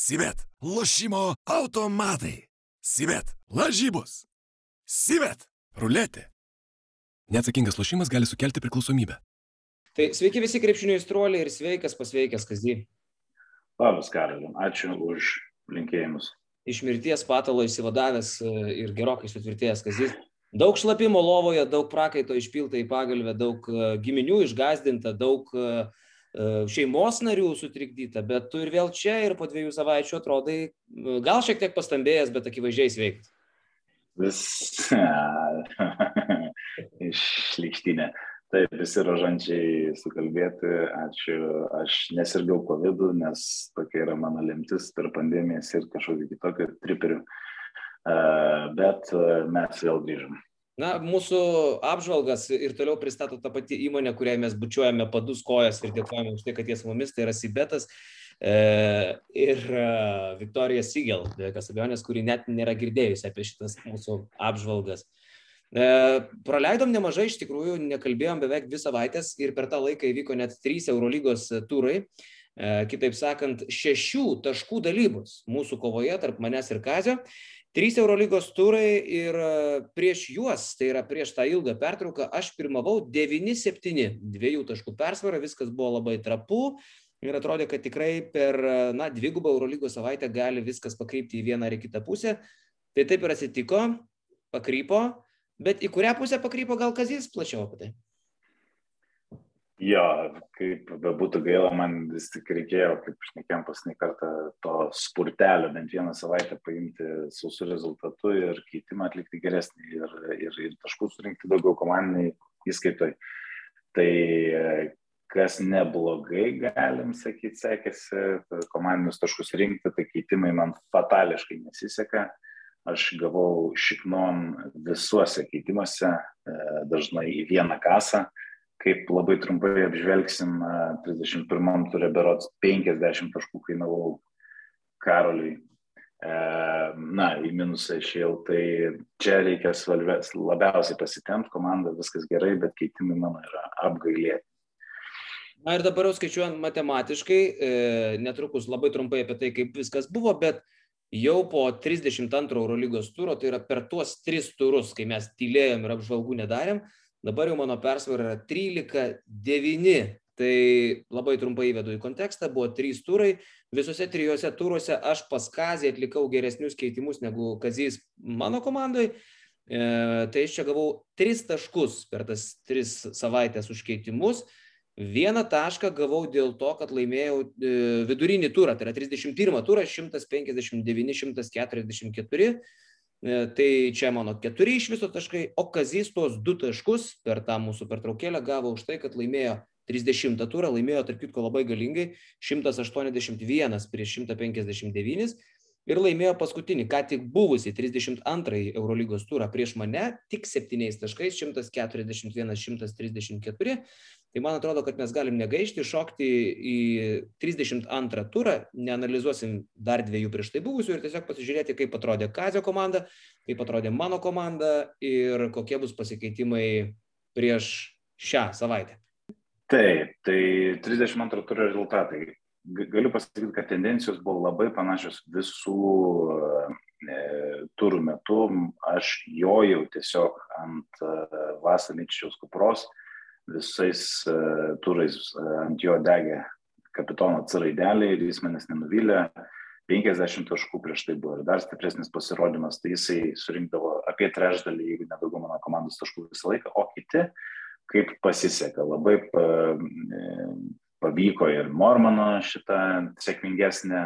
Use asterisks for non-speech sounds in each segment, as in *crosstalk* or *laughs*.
Sivet. Lošimo automatai. Sivet. Lažybos. Sivet. Ruletė. Neatsakingas lošimas gali sukelti priklausomybę. Tai sveiki visi krepšinio įstruoliai ir sveikas pasveikęs kasdien. Labas, Karaliu. Ačiū už linkėjimus. Iš mirties patalo įsivadavęs e, ir gerokai sutvirtėjęs kasdien. Daug šlapimo lovoje, daug prakaito išpilta į pagalbę, daug e, giminių išgazdinta, daug uh, šeimos narių sutrikdyta, bet tu ir vėl čia ir po dviejų savaičių atrodai e, gal šiek tiek pastambėjęs, bet akivaizdžiai sveikas. Vis *laughs* išlikštinė. Taip, visi rožančiai sukalbėti, ačiū, aš nesirgau COVID, nes tokia yra mano lemtis per pandemijas ir kažkokį kitokį triperių, e, bet mes vėl grįžom. Na, mūsų apžvalgas ir toliau pristato ta pati įmonė, kuriai mes bučiuojame padus kojas ir dėkojame už tai, kad jie su mumis, tai yra Sibetas e, ir e, Viktorija Sigel, be jokios abejonės, kuri net nėra girdėjusi apie šitas mūsų apžvalgas. E, praleidom nemažai, iš tikrųjų, nekalbėjom beveik dvi savaitės ir per tą laiką įvyko net trys Eurolygos turai. E, kitaip sakant, šešių taškų dalybos mūsų kovoje tarp manęs ir Kazio. Trys Eurolygos turai ir e, prieš juos, tai yra prieš tą ilgą pertrauką, aš pirmavau 9-7, dviejų taškų persvarą, viskas buvo labai trapu ir atrodė, kad tikrai per, e, na, dvigubą Eurolygos savaitę gali viskas pakrypti į vieną ar į kitą pusę. Tai taip ir atsitiko, pakrypo, bet į kurią pusę pakrypo gal Kazys plačiau apie tai? Jo, kaip bebūtų gaila, man vis tik reikėjo, kaip šnekėjom pasnį kartą, to spurtelio bent vieną savaitę paimti sausų rezultatų ir keitimą atlikti geresnį ir, ir, ir taškų surinkti daugiau komandiniai įskaitoj. Tai kas neblogai, galim sakyti, sekėsi, komandinius taškus rinkti, tai keitimai man fatališkai nesiseka. Aš gavau šiknon visuose keitimuose, dažnai į vieną kasą kaip labai trumpai apžvelgsim, 31 turė berots 50 taškų kainavau Karoliui. E, na, į minusą išėjau, tai čia reikia svalvės, labiausiai pasitemti komandą, viskas gerai, bet keitimai mano yra apgailėti. Na ir dabar jau skaičiuojant matematiškai, e, netrukus labai trumpai apie tai, kaip viskas buvo, bet jau po 32 Eurolygos turo, tai yra per tuos tris turus, kai mes tylėjom ir apžvalgų nedarėm, Dabar jau mano persvara yra 13-9. Tai labai trumpai įvedu į kontekstą, buvo trys turai, visose trijose turuose aš pas Kazį atlikau geresnius keitimus negu Kazys mano komandai, e, tai aš čia gavau tris taškus per tas tris savaitės už keitimus, vieną tašką gavau dėl to, kad laimėjau e, vidurinį turą, tai yra 31 turą, 159-144 E, tai čia mano keturi iš viso taškai, o Kazys tuos du taškus per tą mūsų pertraukėlę gavo už tai, kad laimėjo 30 turą, laimėjo tarp kitko labai galingai 181 prieš 159 ir laimėjo paskutinį, ką tik buvusi 32 Eurolygos turą prieš mane, tik 7 taškais 141, 134 Tai man atrodo, kad mes galim negaišti, šokti į 32 turą, neanalizuosim dar dviejų prieš tai buvusių ir tiesiog pasižiūrėti, kaip atrodė Kazio komanda, kaip atrodė mano komanda ir kokie bus pasikeitimai prieš šią savaitę. Taip, tai 32 turo rezultatai. Galiu pasakyti, kad tendencijos buvo labai panašios visų e, turų metu. Aš jojau tiesiog ant e, Vasaničiaus kupros. E, visais uh, turais uh, ant jo degė kapitono C raidelė ir jis manęs nenuvylė. 50 taškų prieš tai buvo ir dar stipresnis pasirodymas, tai jisai surinkdavo apie trečdalį, jeigu nedaugiau mano komandos taškų visą laiką, o kiti, kaip pasiseka, labai pa, e, pavyko ir Mormano šitą sėkmingesnę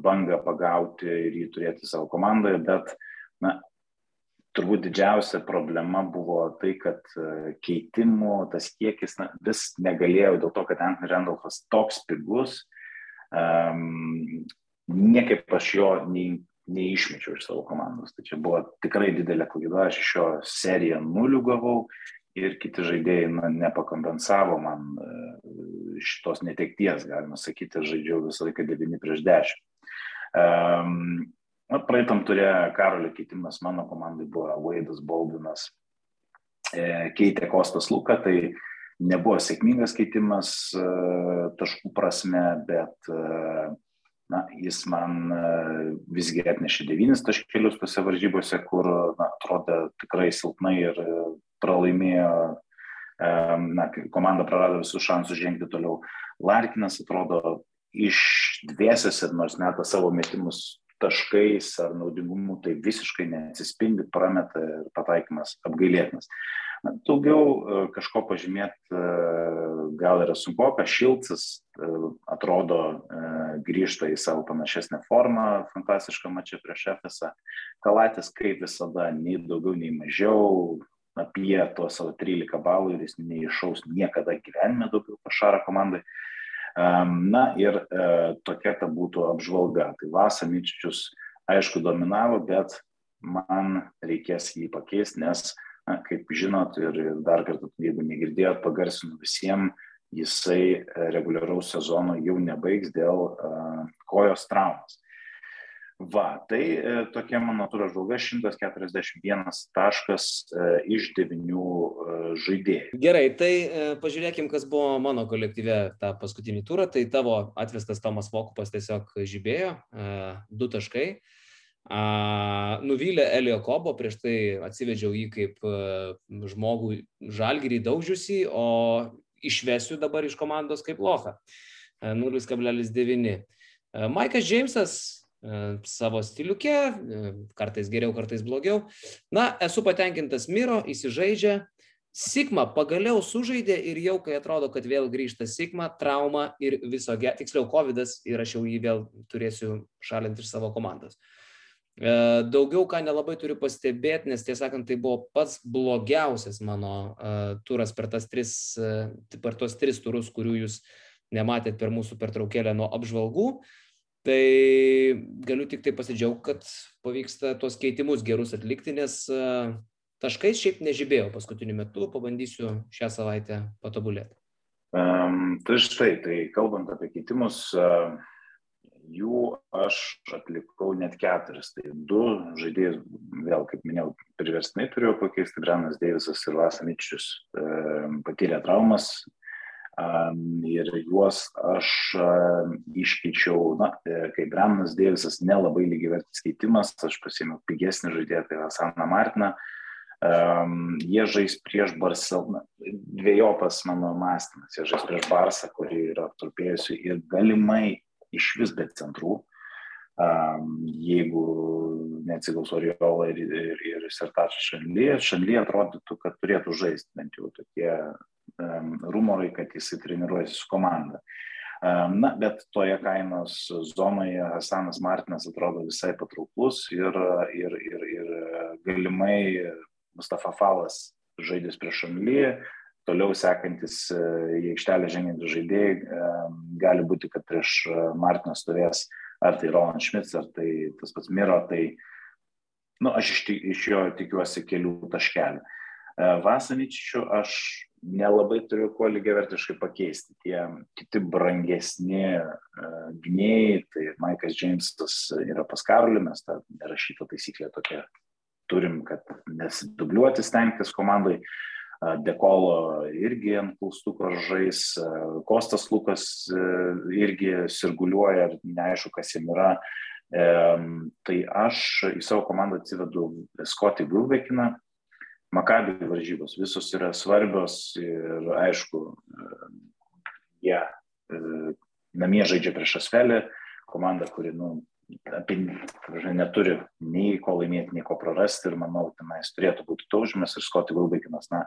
bangą pagauti ir jį turėti savo komandoje, bet na, turbūt didžiausia problema buvo tai, kad e, keitimų tas kiekis na, vis negalėjau dėl to, kad Anthony Randolphas toks pigus, um, niekaip aš jo nei, neišmečiau iš savo komandos. Tai čia buvo tikrai didelė klaida, aš iš jo seriją nulių gavau ir kiti žaidėjai na, nepakompensavo man e, šitos netekties, galima sakyti, žaidžiau visą laiką 9 prieš 10. Um, Na, praeitam turė Karolio keitimas mano komandai buvo Vaidas Baldinas, e, keitė Kostas Luką, tai nebuvo sėkmingas keitimas e, taškų prasme, bet e, na, jis man visgi atnešė devynis taškelius tose varžybose, kur na, atrodė tikrai silpnai ir pralaimėjo, na, komanda prarado visus šansus žengti toliau. Larkinas atrodo išdvėsęs ir nors meta savo metimus taškais ar naudingumu, tai visiškai neatsispindi, prameta ir pataikymas apgailėtinas. Daugiau e, kažko pažymėti e, gal yra sunku, kad Šilcas e, atrodo grįžta į savo panašesnę formą, fantastišką mačią prieš Efesą. Kalatis kaip visada, nei daugiau, nei mažiau, apie to savo 13 balų ir jis neišaus niekada gyvenime daugiau pašarą komandai. Na ir tokia ta būtų apžvalga. Tai Vasa Mičičius aišku dominavo, bet man reikės jį pakeisti, nes na, kaip žinot ir, dar kartą, jeigu negirdėjot, pagarsinu visiems, jisai e, reguliaraus sezono jau nebaigs dėl uh, kojos traumas. Va, tai e, tokia mano turą žvalga 141 taškas e, iš 9 e, žaidėjų. Gerai, tai pažiūrėkim, kas buvo mano kolektyve tą paskutinį turą. Tai tavo atvestas Tomas Vokupas tiesiog žibėjo, du taškai. A, nuvylė Elio Kobo, prieš tai atsivedžiau jį kaip a, žmogų žalgyrį daužiusi, o išvesiu dabar iš komandos kaip locha. 0,9. Maikas Džeimsas savo stiliuke, kartais geriau, kartais blogiau. Na, esu patenkintas Miro, įsižaidžia. Sigma pagaliau sužaidė ir jau, kai atrodo, kad vėl grįžta Sigma, trauma ir viso, tiksliau, COVID ir aš jau jį vėl turėsiu šalinti iš savo komandos. Uh, E, daugiau ką nelabai turiu pastebėti, nes tiesą sakant, tai buvo pats blogiausias mano uh, turas per, tris, uh, per tos tris turus, kurių jūs nematėt per mūsų pertraukėlę nuo apžvalgų. Tai galiu tik tai pasidžiaugti, kad pavyksta tuos keitimus gerus atlikti, nes uh, taškais šiaip nežibėjau paskutiniu metu, pabandysiu šią savaitę patobulėti. Um, tai štai, tai kalbant apie keitimus, uh, jų aš atlikau net keturis. Tai du žaidėjus, vėl kaip minėjau, priverstinai turėjau pakeisti, Brenas Deivisas ir Vasamičius e, patyrė traumas ir juos aš iškeičiau, na, e, kai Brenas Deivisas nelabai lygiai vertis keitimas, aš pasėmiau pigesnį žaidėją, tai Vasaną Martiną. Um, jie žais prieš Barceloną. Dviejopas mano mąstymas. Jie žais prieš Barsą, kuri yra apturpėjusi ir galimai iš vis be centrų. Um, jeigu neatsigaus Oriola ir, ir, ir Sertačas Šanlyje, Šanlyje atrodytų, kad turėtų žaisti bent jau tokie rumorai, kad jisai treniruojasi su komanda. Na, bet toje kainos zonoje Hasanas Martinas atrodo visai patrauklus ir, ir, ir, ir galimai Mustafa Falas žaidės prieš Šanlyje, toliau sekantis e, į aikštelę žengiantys žaidėjai e, gali būti, kad prieš e, Martiną stovės ar tai Roland Schmitz, ar tai tas pats Miro, tai nu, aš iš, iš jo tikiuosi kelių taškelių. Vasaničių aš nelabai turiu kuo lygiavertiškai pakeisti. Tie kiti brangesni uh, gynėjai, tai Maikas Džeimsas yra pas Karolį, mes tą nerašytą taisyklę tokią turim, kad nesidubliuoti stengtis komandai. Uh, Dekolo irgi ant klaustuko žais, Kostas Lukas e, irgi sirguliuoja ir neaišku, kas jam yra. E, tai aš į savo komandą atsivedu Skotį Gulbekiną. Makabi varžybos visos yra svarbios ir aišku, e, jie namie žaidžia prieš Asvelį, komanda, kuri nu, apie, neturi nei ko laimėti, nei ko prarasti ir manau, tenais turėtų būti taužimas ir Skoti Vilbekinas, na,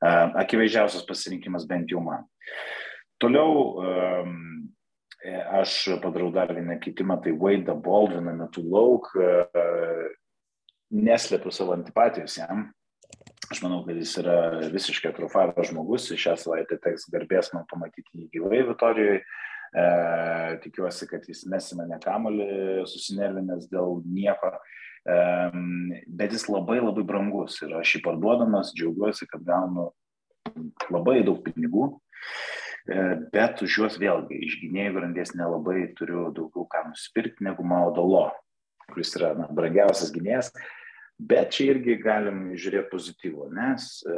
akivaizdžiausias pasirinkimas bent jau man. Toliau aš padarau dar vieną kitimą, tai Wade Baldwiną metu lauk, neslėpiu savo antipatijos jam. Aš manau, kad jis yra visiškai atrofavęs žmogus, šią savaitę teks garbės man pamatyti jį gyvai Vitorijoje E, tikiuosi, kad jis mesina ne kamolį susinervinęs dėl nieko. E, bet jis labai labai brangus ir aš jį parduodamas džiaugiuosi, kad gaunu labai daug pinigų, e, bet už juos vėlgi iš gynėjų grandies nelabai turiu daugiau ką nusipirkti negu Maudolo, kuris yra na, brangiausias gynėjas. Bet čia irgi galim žiūrėti pozityvų, nes e,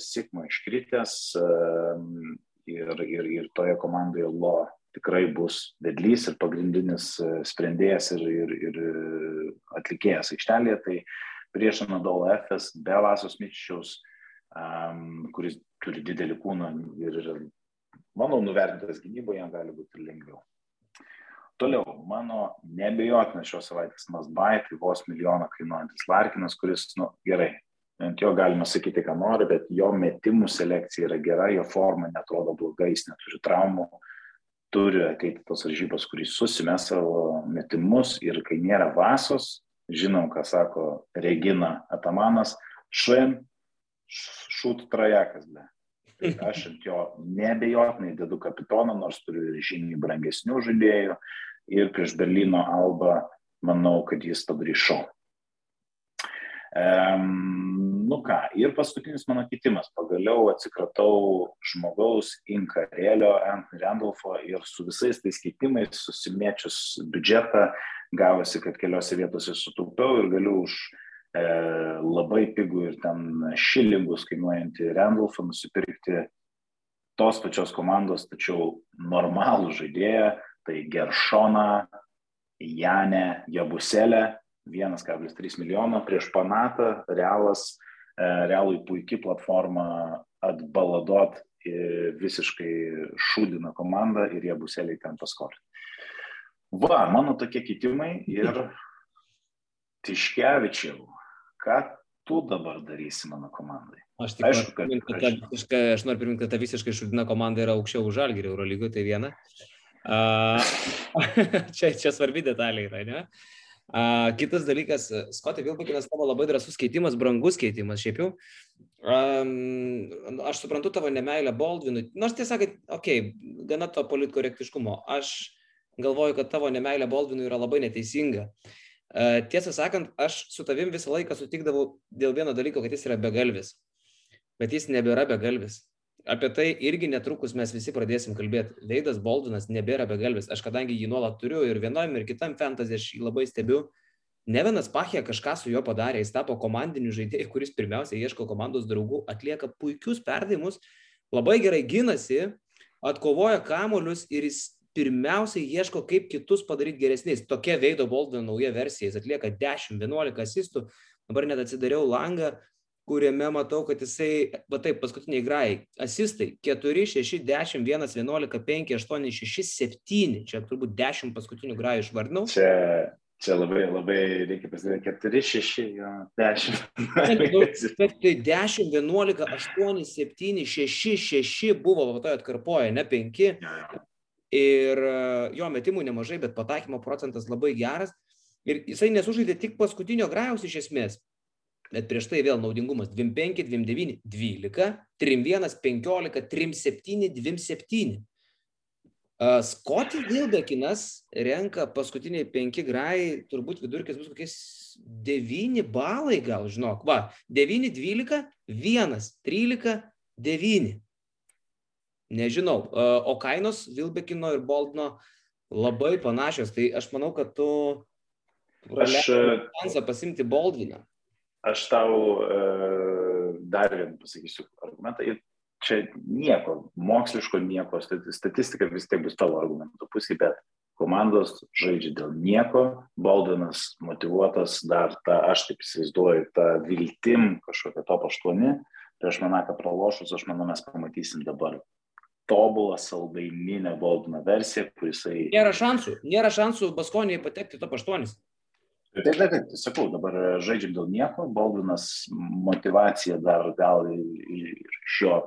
Sikmo iškritęs e, ir, ir, ir toje komandoje Lo tikrai bus vedlys ir pagrindinis sprendėjas ir, ir, ir atlikėjas aikštelėje. Tai prieš Anadolo Efes be Vasos Mičiaus, um, kuris turi didelį kūną ir, manau, nuvertintas gynyboje, jam gali būti lengviau. Toliau, mano nebejotinas šios savaitės Masbai, tai vos milijoną kainuojantis Larkinas, kuris, nu, gerai, ant jo galima sakyti, ką nori, bet jo metimų selekcija yra gera, jo forma netrodo blogai, jis neturi traumų, turi ateiti tos varžybos, kuris susimė savo metimus ir kai nėra vasos, žinom, ką sako Regina Atamanas, šuim, šūt trajekas, be. Tai aš ant jo nebejotinai dedu kapitoną, nors turiu žymiai brangesnių žaidėjų ir prieš Berlyno albą manau, kad jis padarys šau. Um, nu ką, ir paskutinis mano kitimas. Pagaliau atsikratau žmogaus Inkarėlio, Anthony Randolfo ir su visais tais keitimais susimėčius biudžetą gavosi, kad keliose vietose sutaupiau ir galiu už e, labai pigų ir ten šilingus kainuojantį Randolfą nusipirkti tos pačios komandos, tačiau normalų žaidėją, tai Geršoną, Janę Jabuselę 1,3 milijono prieš Panatą, Realas, e, Realui puikiai platforma atbaladot visiškai šūdina komandą ir jie bus eliai ten paskolinti. Va, mano tokie kitimai ir Tiškevičiau, ką tu dabar darysi mano komandai? Aš, tik Aišku, kad, kad ta, visiškai, aš noriu priminti, kad ta visiškai šūdina komanda yra aukščiau už Žalgirį Eurolygoje, tai viena. Uh, *laughs* čia, čia svarbi detalė yra, ne? Uh, A, kitas dalykas, Skotė Vilbakinas tavo labai drasus keitimas, brangus keitimas šiaip jau. Um, aš suprantu tavo nemailę Baldvinui, nors tiesą sakant, okei, okay, gana to politkorektiškumo. Aš galvoju, kad tavo nemailė Baldvinui yra labai neteisinga. Uh, tiesą sakant, aš su tavim visą laiką sutikdavau dėl vieno dalyko, kad jis yra begalvis. Bet jis nebėra begalvis apie tai irgi netrukus mes visi pradėsim kalbėti. Leidas Boldinas nebėra begalvis. Aš kadangi jį nuolat turiu ir vienam ir kitam fantasy aš jį labai stebiu. Nevenas Pachė kažką su juo padarė, jis tapo komandiniu žaidėju, kuris pirmiausia ieško komandos draugų, atlieka puikius perdavimus, labai gerai ginasi, atkovoja kamolius ir jis pirmiausia ieško, kaip kitus padaryti geresniais. Tokia Veido Boldino nauja versija, jis atlieka 10-11 asistų, dabar net atsidariau langą, kuriame matau, kad jisai, va taip, paskutiniai grajai, asistai 4, 6, 10, 1, 11, 5, 8, 6, 7, čia turbūt 10 paskutinių grajų išvardinau. Čia, čia labai, labai reikia pasakyti, 4, 6, 10. Tai 10, 11, 8, 7, 6, 6 buvo, va toje atkarpoje, ne 5. Ir jo metimų nemažai, bet pataikymo procentas labai geras. Ir jisai nesužaidė tik paskutinio grajaus iš esmės. Bet prieš tai vėl naudingumas 25, 29, 12, 31, 15, 37, 27. Skoti Vilbekinas renka paskutiniai 5 grajai, turbūt vidurkis bus kokiais 9 balai gal, žinok. Va, 9, 12, 1, 13, 9. Nežinau. O kainos Vilbekino ir Boldino labai panašios. Tai aš manau, kad tu Aš šansą pasimti Boldviną aš tau e, dar vieną pasakysiu argumentą. Ir čia nieko, moksliško nieko, statistika vis tiek bus tavo argumentų pusė, bet komandos žaidžia dėl nieko, Baldinas motivuotas dar tą, aš taip įsivaizduoju, tą viltim kažkokią top 8, prieš Manaką pralošus, aš manau, mes pamatysim dabar tobulą saldaininę Baldino versiją, kurisai... Nėra šansų, nėra šansų Baskoniai patekti top 8. Taip, taip, taip, sakau, dabar žaidžiam dėl nieko, Baldinas motivacija dar gal iš jo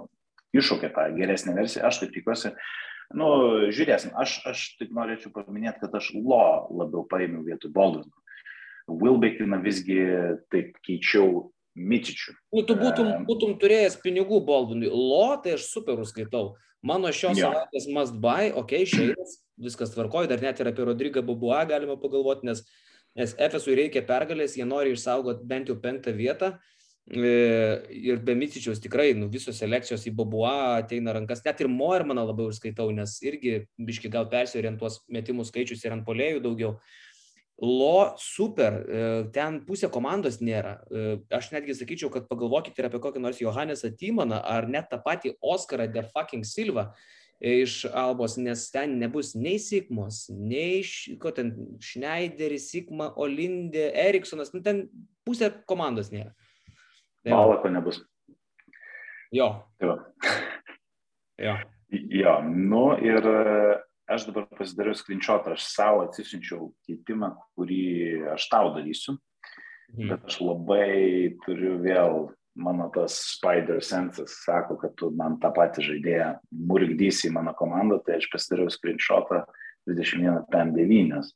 iššaukė tą geresnę versiją, aš taip tikiuosi. Nu, žiūrėsim, aš, aš tik norėčiau paminėti, kad aš Lo labiau paėmiau vietoj Baldino. Wilbekiną visgi taip keičiau Mičičių. Nu, tu būtum, būtum turėjęs pinigų Baldinui. Lo, tai aš super užskaitau. Mano šios ja. savaitės must buy, okei, okay, šeidas, viskas tvarkoja, dar net ir apie Rodrygą Babua galima pagalvoti, nes uh, nes Efesui reikia pergalės, jie nori išsaugoti bent jau penktą vietą. E, ir be Micičiaus tikrai nu, visos selekcijos į Babua ateina rankas. Net ir Moermaną labai užskaitau, nes irgi biški gal persiorientuos metimų skaičius ir ant polėjų daugiau. Lo super, e, ten pusė komandos nėra. E, aš netgi sakyčiau, kad pagalvokite ir apie kokį nors Johannesą Tymaną ar net tą patį Oskarą de fucking Silva. iš Albos, nes ten nebus nei Sikmos, nei ko ten Schneideris, Sikma, Olindė, Eriksonas, nu ten pusė komandos nėra. Tai Malako nebus. Jo. Jo. jo. Jo, nu ir e, aš dabar pasidariau skrinčiotą, aš savo atsisinčiau keitimą, kurį aš tau darysiu, mhm. bet aš labai turiu vėl mano tas spider sensas sako, kad tu man tą patį žaidėją murgdysi į mano komandą, tai aš pasidariau screenshotą 21.9,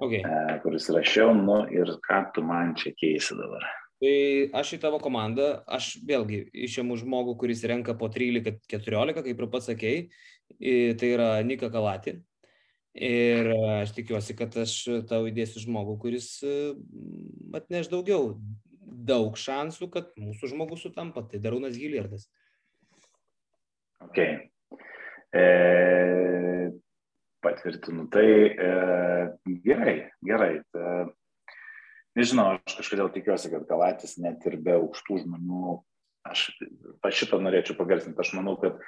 okay. e, kuris rašiau, nu ir ką tu man čia keisi dabar. Tai aš į tavo komandą, aš vėlgi išėmu žmogų, kuris renka po 13-14, kaip ir pats sakėjai, tai yra Nika Kalati. Ir aš tikiuosi, kad aš tau įdėsiu žmogų, kuris atneš daugiau daug šansų, kad mūsų žmogus sutampa, tai Darūnas Giljardas. Ok. E, patvirtinu. Tai e, gerai, gerai. E, nežinau, aš kažkodėl tikiuosi, kad Galatis net ir be aukštų žmonių, aš šitą norėčiau pagarsinti, aš manau, kad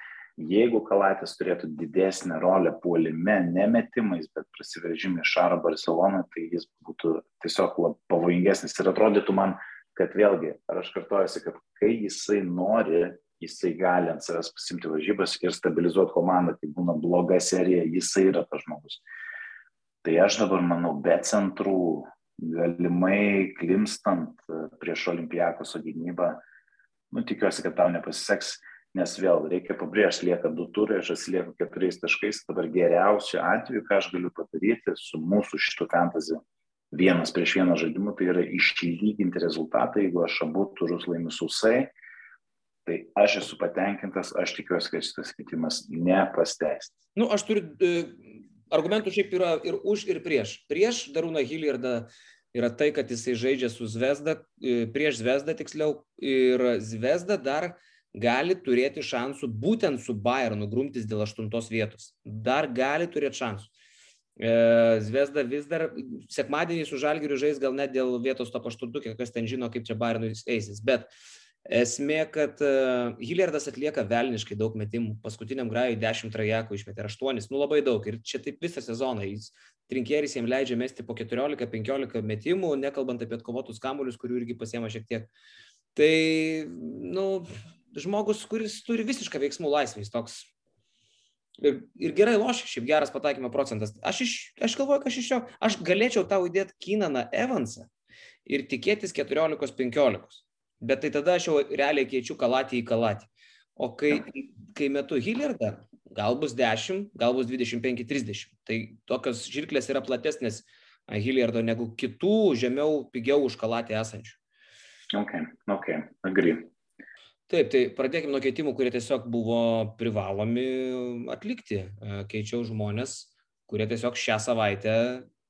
jeigu Kalatis turėtų didesnę rolę puolime, nemetimais, bet prasiveržimį Šaro Barceloną, tai jis būtų tiesiog pavojingesnis ir atrodytų man, kad vėlgi, ar aš kartuojuosi, kad kai jisai nori, jisai gali ant savęs pasimti varžybas ir stabilizuoti komandą, kai būna bloga serija, jisai yra tas žmogus. Tai aš dabar manau, be centrų, galimai klimstant e, prieš olimpijakos gynybą, nu tikiuosi, kad tau nepasiseks, nes vėl reikia pabrėžti, lieka du turai, aš atsilieku keturiais taškais, dabar geriausiu atveju, ką aš galiu padaryti su mūsų šitų fantasy vienas prieš vieną žaidimu, tai yra išlyginti rezultatą, jeigu aš abu turus laimiu sausai, tai aš esu patenkintas, aš tikiuosi, kad šitas keitimas nepasteisins. Nu, aš turiu, e, argumentų šiaip yra ir už, ir prieš. Prieš Darūną Hiljardą yra tai, kad jisai žaidžia su Zvezda, e, prieš Zvezdą tiksliau, ir Zvezda dar gali turėti šansų būtent su Bayernu grumtis dėl aštuntos vietos. Dar gali turėti šansų. E, Zvezda vis dar sekmadienį su Žalgiriu žais gal net dėl vietos to pašturtukė, kas ten žino, kaip čia Bayernui eisis. Bet esmė, kad uh, Hilliardas atlieka velniškai daug metimų. Paskutiniam grajui 10 trajakų išmetė 8, nu labai daug. Ir čia taip visą sezoną. Jis trinkėris jiems leidžia mesti po 14-15 metimų, nekalbant apie atkovotus kamuolius, kurių irgi pasiema šiek tiek. Tai, nu, žmogus, kuris turi visišką veiksmų laisvę, jis toks Ir, ir gerai lošia, šiaip geras pataikymo procentas. Aš, iš, aš galvoju, kad aš iš jo, aš galėčiau tau įdėti Kinaną Evansą ir tikėtis 14-15. Bet tai tada aš jau realiai keičiu kalatį į kalatį. O kai, kai metu Hilliardą, gal bus 10, gal bus 25-30. Tai tokios žirklės yra platesnės Hilliardo negu kitų žemiau, pigiau už kalatį esančių. Ok, ok, agree. Taip, tai pradėkime nuo keitimų, kurie tiesiog buvo privalomi atlikti. E, keičiau žmonės, kurie tiesiog šią savaitę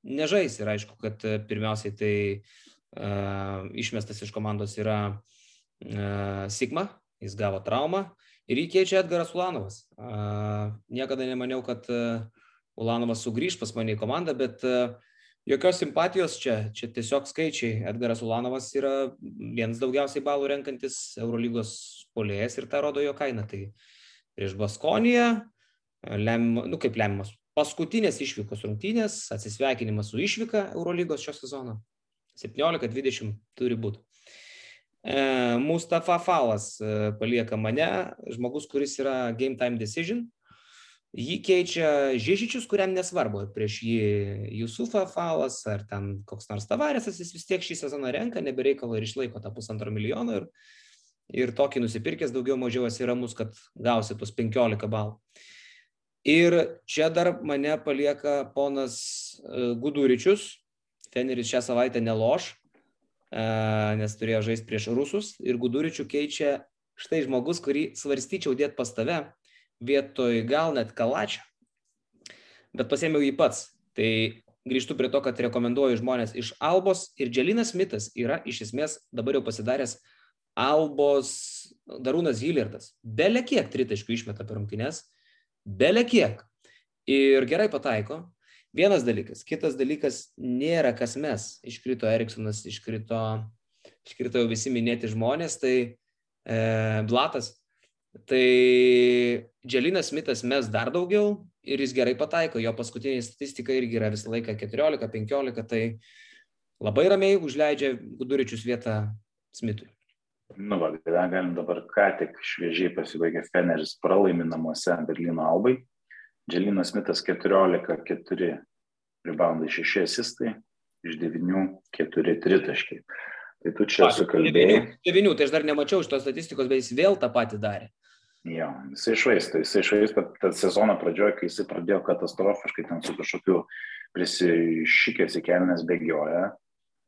nežais. Ir aišku, kad pirmiausiai tai uh, išmestas iš komandos yra uh, Sigma, jis gavo traumą ir jį keičia Edgaras Ulanovas. Uh, niekada nemaniau, kad uh, Ulanovas sugrįž pas mane į komandą, bet uh, Jokios simpatijos čia, čia tiesiog skaičiai. Edgaras Ulanovas yra vienas daugiausiai balų renkantis Eurolygos polėjas ir tą rodo jo kaina. Tai prieš Baskoniją, lem, nu kaip lemiamas, paskutinės išvykos rungtynės, atsisveikinimas su išvyka Eurolygos šio sezono. 17-20 turi būti. E, Mustafa Falas e, palieka mane, žmogus, kuris yra game time decision, Jį keičia Žiežičius, kuriam nesvarbu, prieš jį Jusufa Falas ar ten koks nors Tavarėsas, jis vis tiek šį sezoną renka, nebereikalo ir išlaiko tą pusantro milijono ir, ir tokį nusipirkęs daugiau mažiau esi ramus, kad gausi tuos 15 balų. Ir čia dar mane palieka ponas e, Guduričius, Feneris šią savaitę neloš, e, nes turėjo žaisti prieš rusus. Ir Guduričių keičia štai žmogus, kurį svarstyčiau dėti pas tave vietoj gal net kalačio, bet pasėmiau jį pats. Tai grįžtu prie to, kad rekomenduoju žmonės iš Albos ir Dželinas Mitas yra iš esmės dabar jau pasidaręs Albos Darūnas Hillertas. Belė kiek tritaškių išmeta per rungtynes, belė kiek. Ir gerai pataiko. Vienas dalykas. Kitas dalykas nėra kas mes. Iškrito Eriksonas, iškrito, iškrito jau visi minėti žmonės, tai e, Blatas Tai Dželinas Smithas mes dar daugiau ir jis gerai pataiko, jo paskutinė statistika irgi yra visą laiką 14-15, tai labai ramiai užleidžia Guduričius vietą Smithui. Nu, va, galim dabar ką tik šviežiai pasibaigė Feneris pralaimi namuose Berlyno Albai. Dželinas Smithas 14-4 reboundai 6 asistai, iš 9 4 tritaškiai. Tai tu čia sukalbėjai. 9, tai aš dar nemačiau šitos statistikos, bet jis vėl tą patį darė. Jo, jisai išvaisto, jisai išvaisto tą sezono pradžioje, kai jisai pradėjo katastrofiškai ten su kažkokiu prisišykęs į kelnes bėgioja,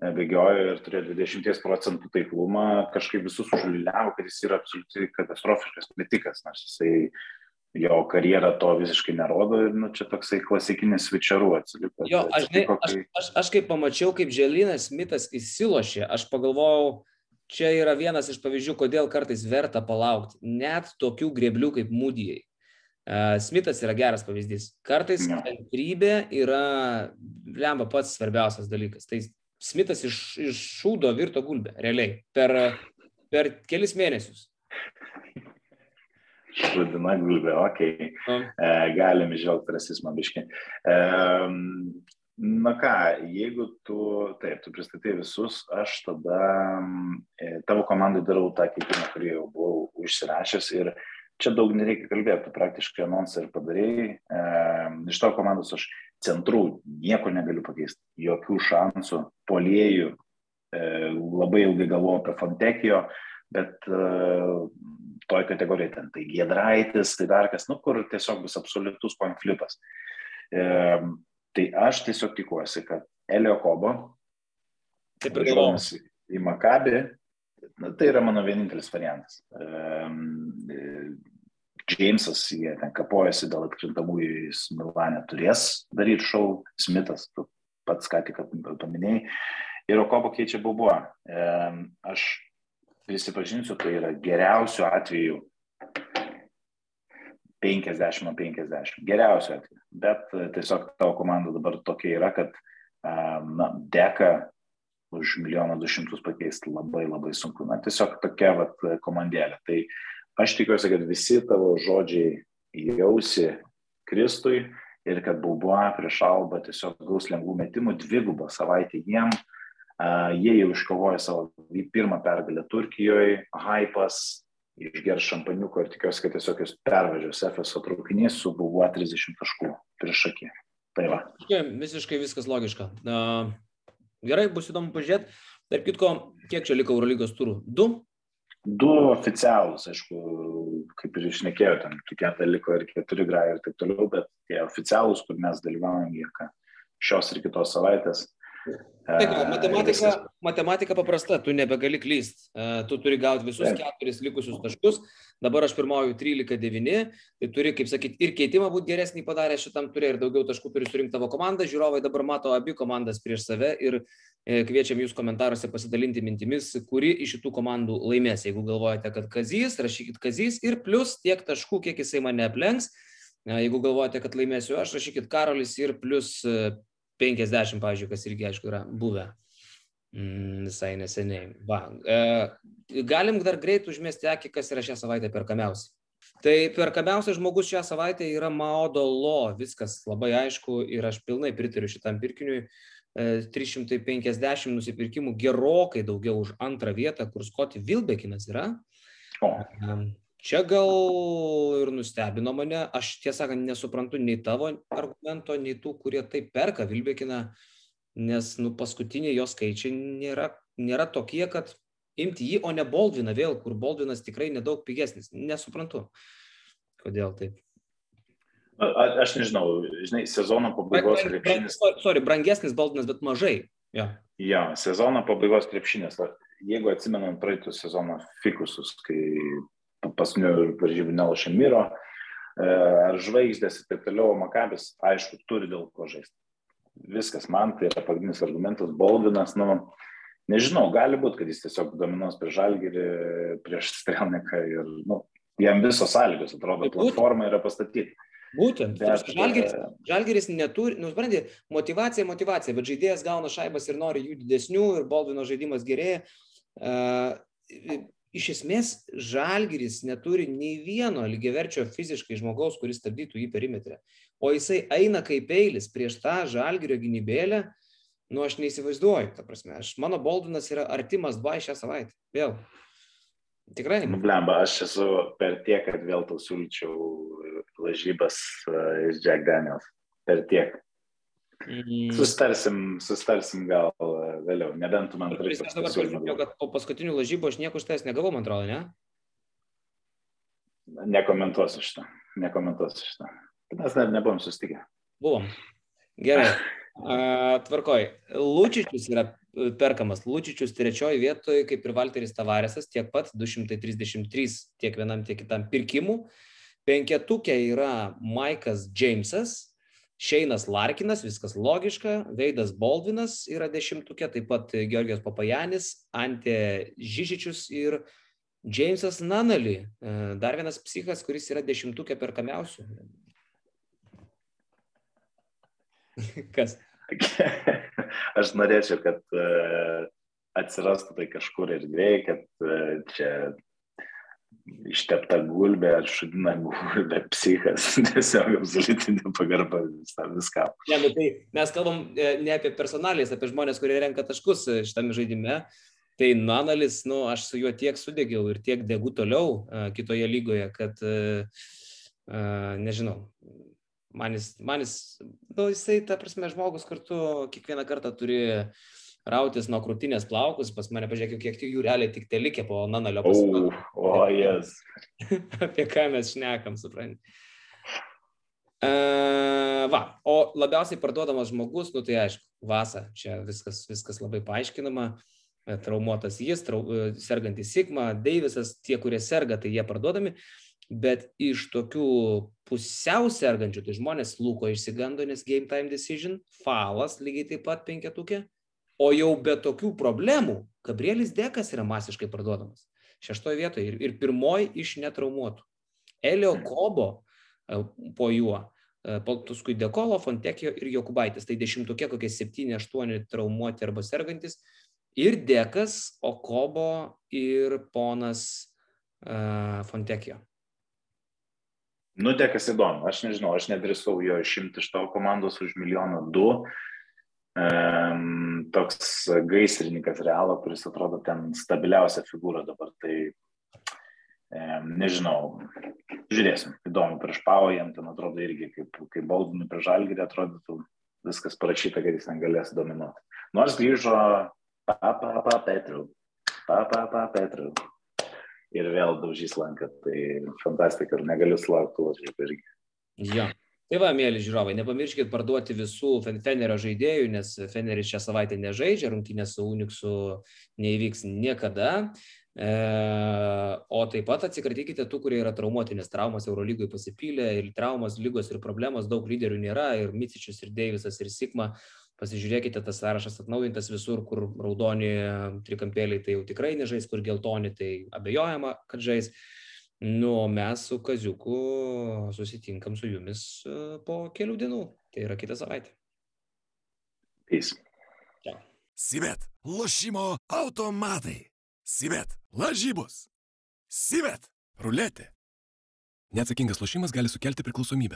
e, bėgioja ir turėjo 20 procentų taiklumą, kažkaip visus užliavo, kad jis yra absoliučiai katastrofiškas metikas, nors jisai jo karjera to visiškai nerodo ir nu, čia toksai klasikinis svičerų atsiliko. Jo, aš, ne, aš, aš, aš kaip pamačiau, kaip Želinas Mitas įsilošė, aš pagalvojau, čia yra vienas iš pavyzdžių, kodėl kartais verta palaukti. Net tokių greblių kaip mūdijai. Smithas yra geras pavyzdys. Kartais kantrybė yra, lemba, pats svarbiausias dalykas. Tai Smithas iš, iš šūdo virto gulbę, realiai, per, per kelis mėnesius. Šūdina gulbė, okei. Okay. E, galim išvelgti rasizmą biškai. E, Na ką, jeigu tu, taip, tu pristatai visus, aš tada e, tavo komandai darau tą keitimą, kurį jau buvau užsirašęs ir čia daug nereikia kalbėti, tu praktiškai anonsą ir padarėjai. E, iš tavo komandos aš centrų nieko negaliu pakeisti, jokių šansų, poliejų, e, labai ilgai galvoju apie Fontekijo, bet e, toj kategorijai ten tai Giedraitis, tai dar kas, nu, kur tiesiog bus absoliutus konfliktas. E, Tai aš tiesiog tikiuosi, kad Elio Kobo Taip ir galvoju. Į Makabį, na, tai yra mano vienintelis variantas. Džeimsas, jie ten kapojasi dėl atkrintamųjų, jis Milane turės daryti šou, Smithas, tu pats ką tik paminėjai, ir Okobo keičia Bubuo. Aš prisipažinsiu, tai yra geriausiu atveju 50 ant 50. Geriausiu atveju. Bet e, tiesiog tavo komanda dabar tokia yra, kad na, deka už milijoną du šimtus pakeisti labai labai sunku. Na, tiesiog tokia vat, komandėlė. Tai aš tikiuosi, kad visi tavo žodžiai jausi Kristui ir kad Bauboa prieš Alba tiesiog gaus lengvų metimų, dvigubą savaitę jiem. Uh, jie jau iškovojo savo pirmą pergalę Turkijoje, Haipas, išgers šampaniuko ir tikiuosi, kad tiesiog jūs pervažiuos FSO traukinys su buvo 30 taškų prieš akį. Tai va. Visiškai viskas logiška. Uh, gerai, bus įdomu pažiūrėti. Tarp kitko, kiek čia liko Eurolygos turų? Du? Du oficialūs, aišku, kaip ir išnekėjau, ten tikėta liko ir keturi grai ir taip toliau, bet tie oficialūs, kur mes dalyvaujam, jie šios ir kitos savaitės Taip, matematika, matematika paprasta, tu nebegali klyst. Tu turi gauti visus Taip. keturis likusius taškus. Dabar aš pirmauju 13-9, tai turi, kaip sakyti, ir keitimą būti geresnį padarę šitam turė ir daugiau taškų turi surinkti tavo komanda. Žiūrovai dabar mato abi komandas prieš save ir e, kviečiam jūs komentaruose pasidalinti mintimis, kuri iš šitų komandų laimės. Jeigu galvojate, kad Kazys, rašykit Kazys ir plus tiek taškų, kiek jisai mane aplenks. Jeigu galvojate, kad laimėsiu aš, rašykit Karolis ir plus 50, pavyzdžiui, kas irgi, aišku, yra buvę mm, visai neseniai. Va, e, galim dar greit užmesti akį, kas yra šią savaitę perkamiausi. Tai perkamiausias žmogus šią savaitę yra Maodolo, viskas labai aišku ir aš pilnai pritariu šitam pirkiniui. 350 e, nusipirkimų gerokai daugiau už antrą vietą, kur Skoti Vilbekinas yra. O. Čia gal ir nustebino mane, aš tiesą sakant nesuprantu nei tavo argumento, nei tų, kurie taip perka Vilbekiną, nes nu, paskutiniai jo skaičiai nėra, nėra tokie, kad imti jį, o ne Boldviną vėl, kur Boldvinas tikrai nedaug pigesnis. Nesuprantu, kodėl taip. A, aš nežinau, žinai, sezono pabaigos brang, krepšinis. Sorry, brangesnis Boldvinas, bet mažai. Ja. ja, sezono pabaigos krepšinis. Jeigu atsimenam praeitų sezono fikusus, kai paskutinių varžybų nelošė Miro, e, ar žvaigždės ir taip toliau, Makabis, aišku, turi dėl ko žaisti. Viskas man tai yra pagrindinis argumentas, Boldinas, nu, nežinau, gali būti, kad jis tiesiog dominuos prieš Žalgirį, prieš Strelniką ir, nu, jam visos sąlygos, atrodo, platforma yra pastatyti. Būtent. Bet, žalgeris, e, žalgeris neturi, nu, suprantate, motivacija, motivacija, bet žaidėjas gauna šaibas ir nori jų didesnių ir Baldvino žaidimas gerėja. Uh, iš esmės Žalgiris neturi nei vieno lygiaverčio fiziškai žmogaus, kuris stabdytų jį perimetrę. O jisai eina kaip eilis prieš tą Žalgirio gynybėlę, nu aš neįsivaizduoju, ta prasme, aš, mano Boldinas yra artimas dva šią savaitę. Vėl. Tikrai. Nu, blemba, aš esu per tiek, kad vėl tau siūlyčiau lažybas uh, iš Jack Daniels. Per tiek. Mm. Sustarsim, sustarsim gal vėliau, nebent tu man turi. Aš dabar pažiūrėjau, kad po paskutinių lažybų aš nieko iš tavęs negavau, man atrodo, ne? Nekomentuosiu šitą. Nekomentuosiu šitą. Mes dar nebuvom susitikę. Buvom. Gerai. A, tvarkoj. Lučičius yra perkamas. Lučičius trečioji vietoje, kaip ir Valteris Tavaresas, tiek pat 233 tiek vienam, tiek kitam pirkimų. Penketukė yra Maikas Jamesas, Šeinas Larkinas, viskas logiška, Veidas Baldvinas yra dešimtukė, taip pat Georgijos Papajanis, Ante Žyžičius ir Jamesas Nanali, e, dar vienas psichas, kuris yra dešimtukė perkamiausių. *laughs* Kas? *laughs* Aš norėčiau, kad uh, atsirastų tai kažkur ir grei, kad uh, čia ištepta gulbė ar šudina gulbė psichas, *laughs* tiesiog absoliutinė pagarba viskam. Ne, nu tai mes kalbam e, ne apie personalės, apie žmonės, kurie renka taškus šitame žaidime. Tai Nanalis, nu, aš su juo tiek sudegiau ir tiek degu toliau uh, kitoje lygoje, kad, uh, uh, nežinau, manis, manis, nu, jisai, ta prasme, žmogus kartu kiekvieną kartą turi rautis nuo krūtinės plaukus, pas mane pažiūrėkit, kiek jų realiai tik te likė po nanalio pasiūlymą. O, oh, jas. *laughs* Apie ką mes šnekam, suprantate. Uh, va, o labiausiai parduodamas žmogus, nu tai aišku, Vasa, čia viskas, viskas labai paaiškinama, traumuotas jis, trau, sergantis Sigma, Deivisas, tie, kurie serga, tai jie parduodami. Uh, bet iš tokių pusiau sergančių, tai žmonės Luko išsigando, nes game time decision, falas lygiai taip pat penketukė, o jau be tokių problemų, Gabrielis Dekas yra masiškai parduodamas. Šeštoje vietoje ir, ir pirmoji iš netraumuotų. Elio Kobo e, po juo, e, paskui Dekolo, Fontekio ir Jokubaitis. Tai dešimtukė kokie 7-8 traumuoti arba sergantis. Ir Dekas, Okobo ir ponas uh, Fontekio. Nutekas įdomu, aš nežinau, aš nedrįsau jo išimti iš tavo komandos už milijoną du. Um, toks gaisrininkas realo, kuris atrodo ten stabiliausia figūra dabar, tai nežinau, žiūrėsim, įdomu, prieš Pavo jam ten atrodo irgi kaip, kaip Baldinui prieš Žalgirį atrodytų viskas parašyta, kad jis ten galės dominuoti. Nors grįžo Papa Papa Petru, Papa Papa Petru, ir vėl daužys lanką. Tai fantastika ir negaliu sulaukti lažybų irgi. Jo. Tai va, mėly žiūrovai, nepamirškit parduoti visų Fenerio žaidėjų, nes Feneris šią savaitę nežaidžia, rungtynės su Uniksu neįvyks niekada. E, o taip pat atsikratykite tų, kurie yra traumuoti, nes traumas Eurolygoje pasipylė ir traumas, lygos ir problemos, daug lyderių nėra, ir Micičius, ir Deivisas, ir Sigma pasižiūrėkite, tas sąrašas atnaujintas visur, kur raudoni trikampėliai tai jau tikrai nežais, kur geltoni tai abejojama, kad žais. Nu, mes su Kaziuku susitinkam su jumis e, po kelių dienų. Tai yra kitą savaitę. Peace. Ciao. Sivet, lošimo automatai. Sivet, lažybos. Sivet, ruletė. Neatsakingas lošimas gali sukelti priklausomybę.